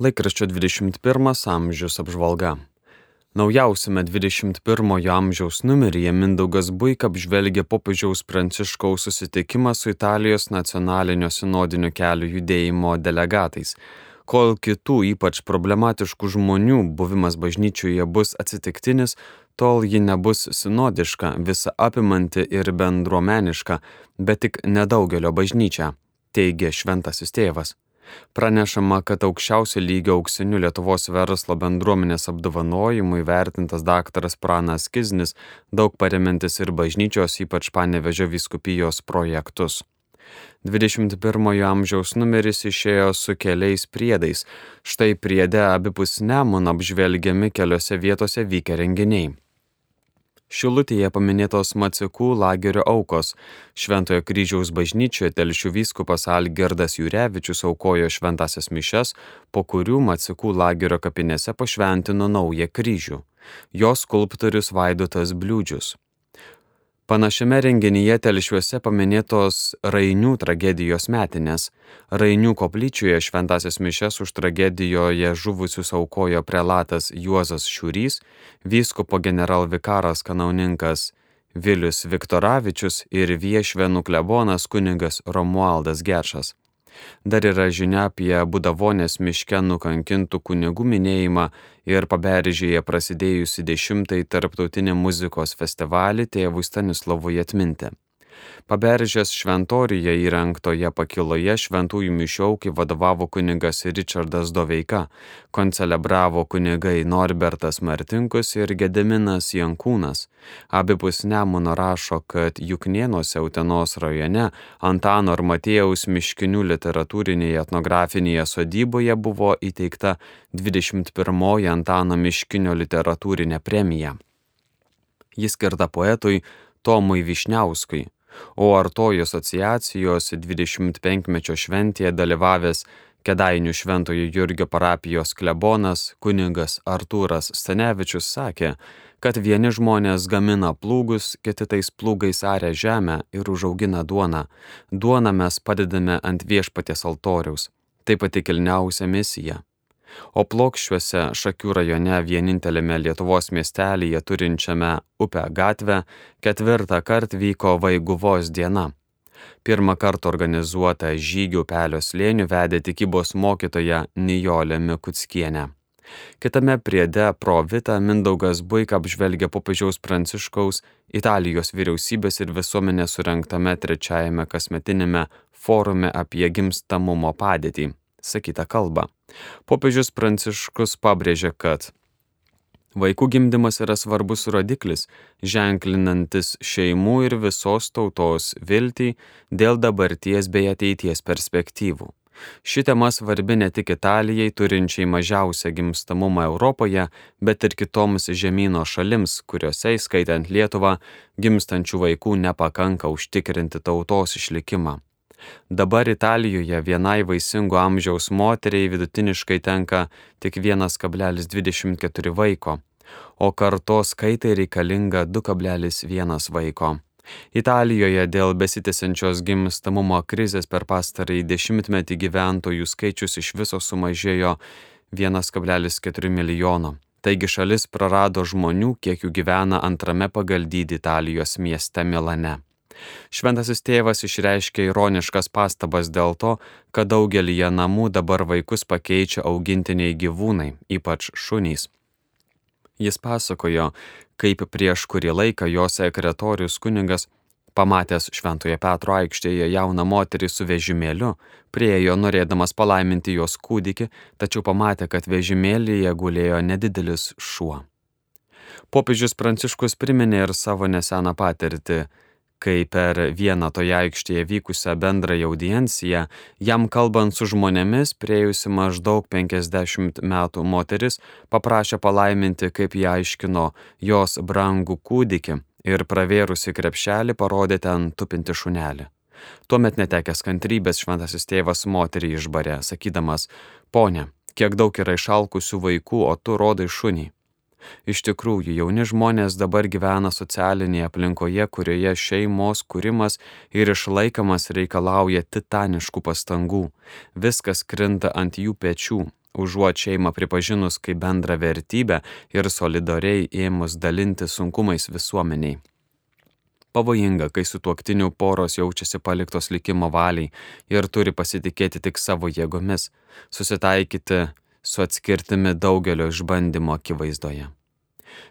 Laikraščio 21 amžius apžvalga. Naujausiame 21 amžiaus numeryje Mindaugas Buika apžvelgia popiežiaus Pranciškaus susitikimą su Italijos nacionalinio sinodinio kelio judėjimo delegatais. Kol kitų ypač problematiškų žmonių buvimas bažnyčioje bus atsitiktinis, tol ji nebus sinodiška, visa apimanti ir bendruomeniška, bet tik nedaugelio bažnyčia, teigia šventasis tėvas. Pranešama, kad aukščiausio lygio auksiniu Lietuvos verslo bendruomenės apdovanojimu įvertintas daktaras Pranas Kiznis, daug paremintis ir bažnyčios, ypač panevežio viskupijos projektus. 21 amžiaus numeris išėjo su keliais priedais, štai priede abipus Nemon apžvelgiami keliose vietose vykę renginiai. Šilutėje paminėtos Macikų lagerio aukos. Šventojo kryžiaus bažnyčioje telšių vyskupas Algerdas Jurevičius aukojo šventasias mišes, po kurių Macikų lagerio kapinėse pašventino naują kryžių. Jos skulptorius Vaidotas Bliūdžius. Panašiame renginyje telšiuose paminėtos Rainių tragedijos metinės. Rainių koplyčioje šventasias mišes už tragedijoje žuvusius aukojo prelatas Juozas Šiurys, vyskupo generalvikaras kanauninkas Vilius Viktoravičius ir viešvenų klebonas kunigas Romualdas Gečas. Dar yra žinia apie Budavonės miške nukankintų kunigų minėjimą ir paberžėje prasidėjusi dešimtai tarptautinį muzikos festivalį tėvui Stanislavui atminti. Paberžės šventorijoje įrengtoje pakiloje šventųjų mišiaukai vadovavo kunigas Richardas Doveika, koncelebravo kunigai Norbertas Martinkus ir Gedeminas Jankūnas. Abipus Nemuno rašo, kad Juknienuose Utenos rajone Antano ir Matėjaus miškinių literatūrinėje etnografinėje sodyboje buvo įteikta 21 Antano miškinio literatūrinė premija. Jis skirta poetui Tomui Višniauskui o Artojų asociacijos 25-mečio šventėje dalyvavęs Kedainių Šventojo Jurgio parapijos klebonas kuningas Artūras Stanevičius sakė, kad vieni žmonės gamina plūgus, kiti tais plūgais aria žemę ir užaugina duoną. Duoną mes padedame ant viešpaties altoriaus. Tai pati kilniausia misija o plokščiuose Šakių rajone vienintelėme Lietuvos miestelyje turinčiame upę gatvę ketvirtą kartą vyko Vaiguvos diena. Pirmą kartą organizuotą žygių pelio slėnių vedė tikybos mokytoja Nijolė Mikutskienė. Kitame priede pro Vita Mindaugas Buika apžvelgia popiežiaus Pranciškaus Italijos vyriausybės ir visuomenės surinktame trečiajame kasmetinėme forume apie gimstamumo padėtį sakytą kalbą. Popiežius Pranciškus pabrėžė, kad Vaikų gimdymas yra svarbus rodiklis, ženklinantis šeimų ir visos tautos viltį dėl dabarties bei ateities perspektyvų. Ši tema svarbi ne tik Italijai, turinčiai mažiausią gimstamumą Europoje, bet ir kitoms žemynų šalims, kuriuose, įskaitant Lietuvą, gimstančių vaikų nepakanka užtikrinti tautos išlikimą. Dabar Italijoje vienai vaisingo amžiaus moteriai vidutiniškai tenka tik 1,24 vaiko, o kartos kaitai reikalinga 2,1 vaiko. Italijoje dėl besitęsiančios gimstamumo krizės per pastarąjį dešimtmetį gyventojų skaičius iš viso sumažėjo 1,4 milijono. Taigi šalis prarado žmonių, kiek jų gyvena antrame pagal dydį Italijos mieste Milane. Šventasis tėvas išreiškė ironiškas pastabas dėl to, kad daugelįje namų dabar vaikus pakeičia augintiniai gyvūnai, ypač šunys. Jis pasakojo, kaip prieš kurį laiką jo sekretorius kuningas, pamatęs Šventoje Petro aikštėje jauną moterį su vežimėliu, priejo norėdamas palaiminti jos kūdikį, tačiau pamatė, kad vežimėlyje gulėjo nedidelis šuo. Popiežius Pranciškus priminė ir savo neseną patirtį kai per vieną toje aikštėje vykusią bendrąją audienciją, jam kalbant su žmonėmis, priejusi maždaug 50 metų moteris, paprašė palaiminti, kaip jie aiškino, jos brangų kūdikį ir pravėrusi krepšelį parodė ten tupinti šunelį. Tuomet netekęs kantrybės šventasis tėvas moterį išbarė, sakydamas, ponė, kiek daug yra išalkusių vaikų, o tu rodai šunį. Iš tikrųjų, jauni žmonės dabar gyvena socialinėje aplinkoje, kurioje šeimos kūrimas ir išlaikamas reikalauja titaniškų pastangų. Viskas krinta ant jų pečių, užuot šeimą pripažinus kaip bendrą vertybę ir solidariai ėmus dalinti sunkumais visuomeniai. Pavojinga, kai su tuoktiniu poros jaučiasi paliktos likimo valiai ir turi pasitikėti tik savo jėgomis, susitaikyti su atskirtimi daugelio išbandymo akivaizdoje.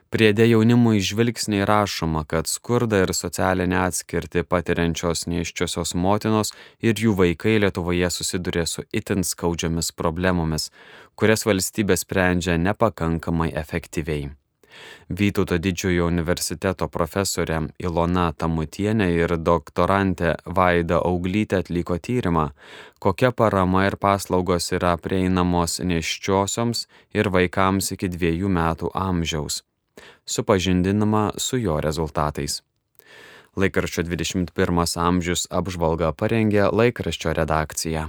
Priedė jaunimui žvilgsniai rašoma, kad skurda ir socialinė atskirti patiriančios neiščiosios motinos ir jų vaikai Lietuvoje susiduria su itin skaudžiomis problemomis, kurias valstybė sprendžia nepakankamai efektyviai. Vytauto didžiojo universiteto profesorė Ilona Tamutienė ir doktorantė Vaida Auglytė atliko tyrimą, kokia parama ir paslaugos yra prieinamos neščiosioms ir vaikams iki dviejų metų amžiaus. Supažindinama su jo rezultatais. Laikraščio 21 amžius apžvalga parengė laikraščio redakcija.